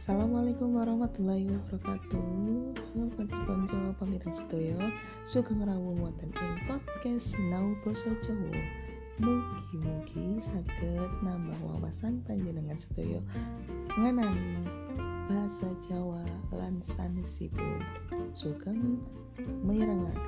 Assalamualaikum warahmatullahi wabarakatuh. Halo konco-konco pemirsa sedoyo. Sugeng rawuh wonten ing podcast Sinau Boso Jawa. Mugi-mugi sakit nambah wawasan panjenengan sedoyo ngenani bahasa Jawa Lansan sanesipun. Sugeng mirengaken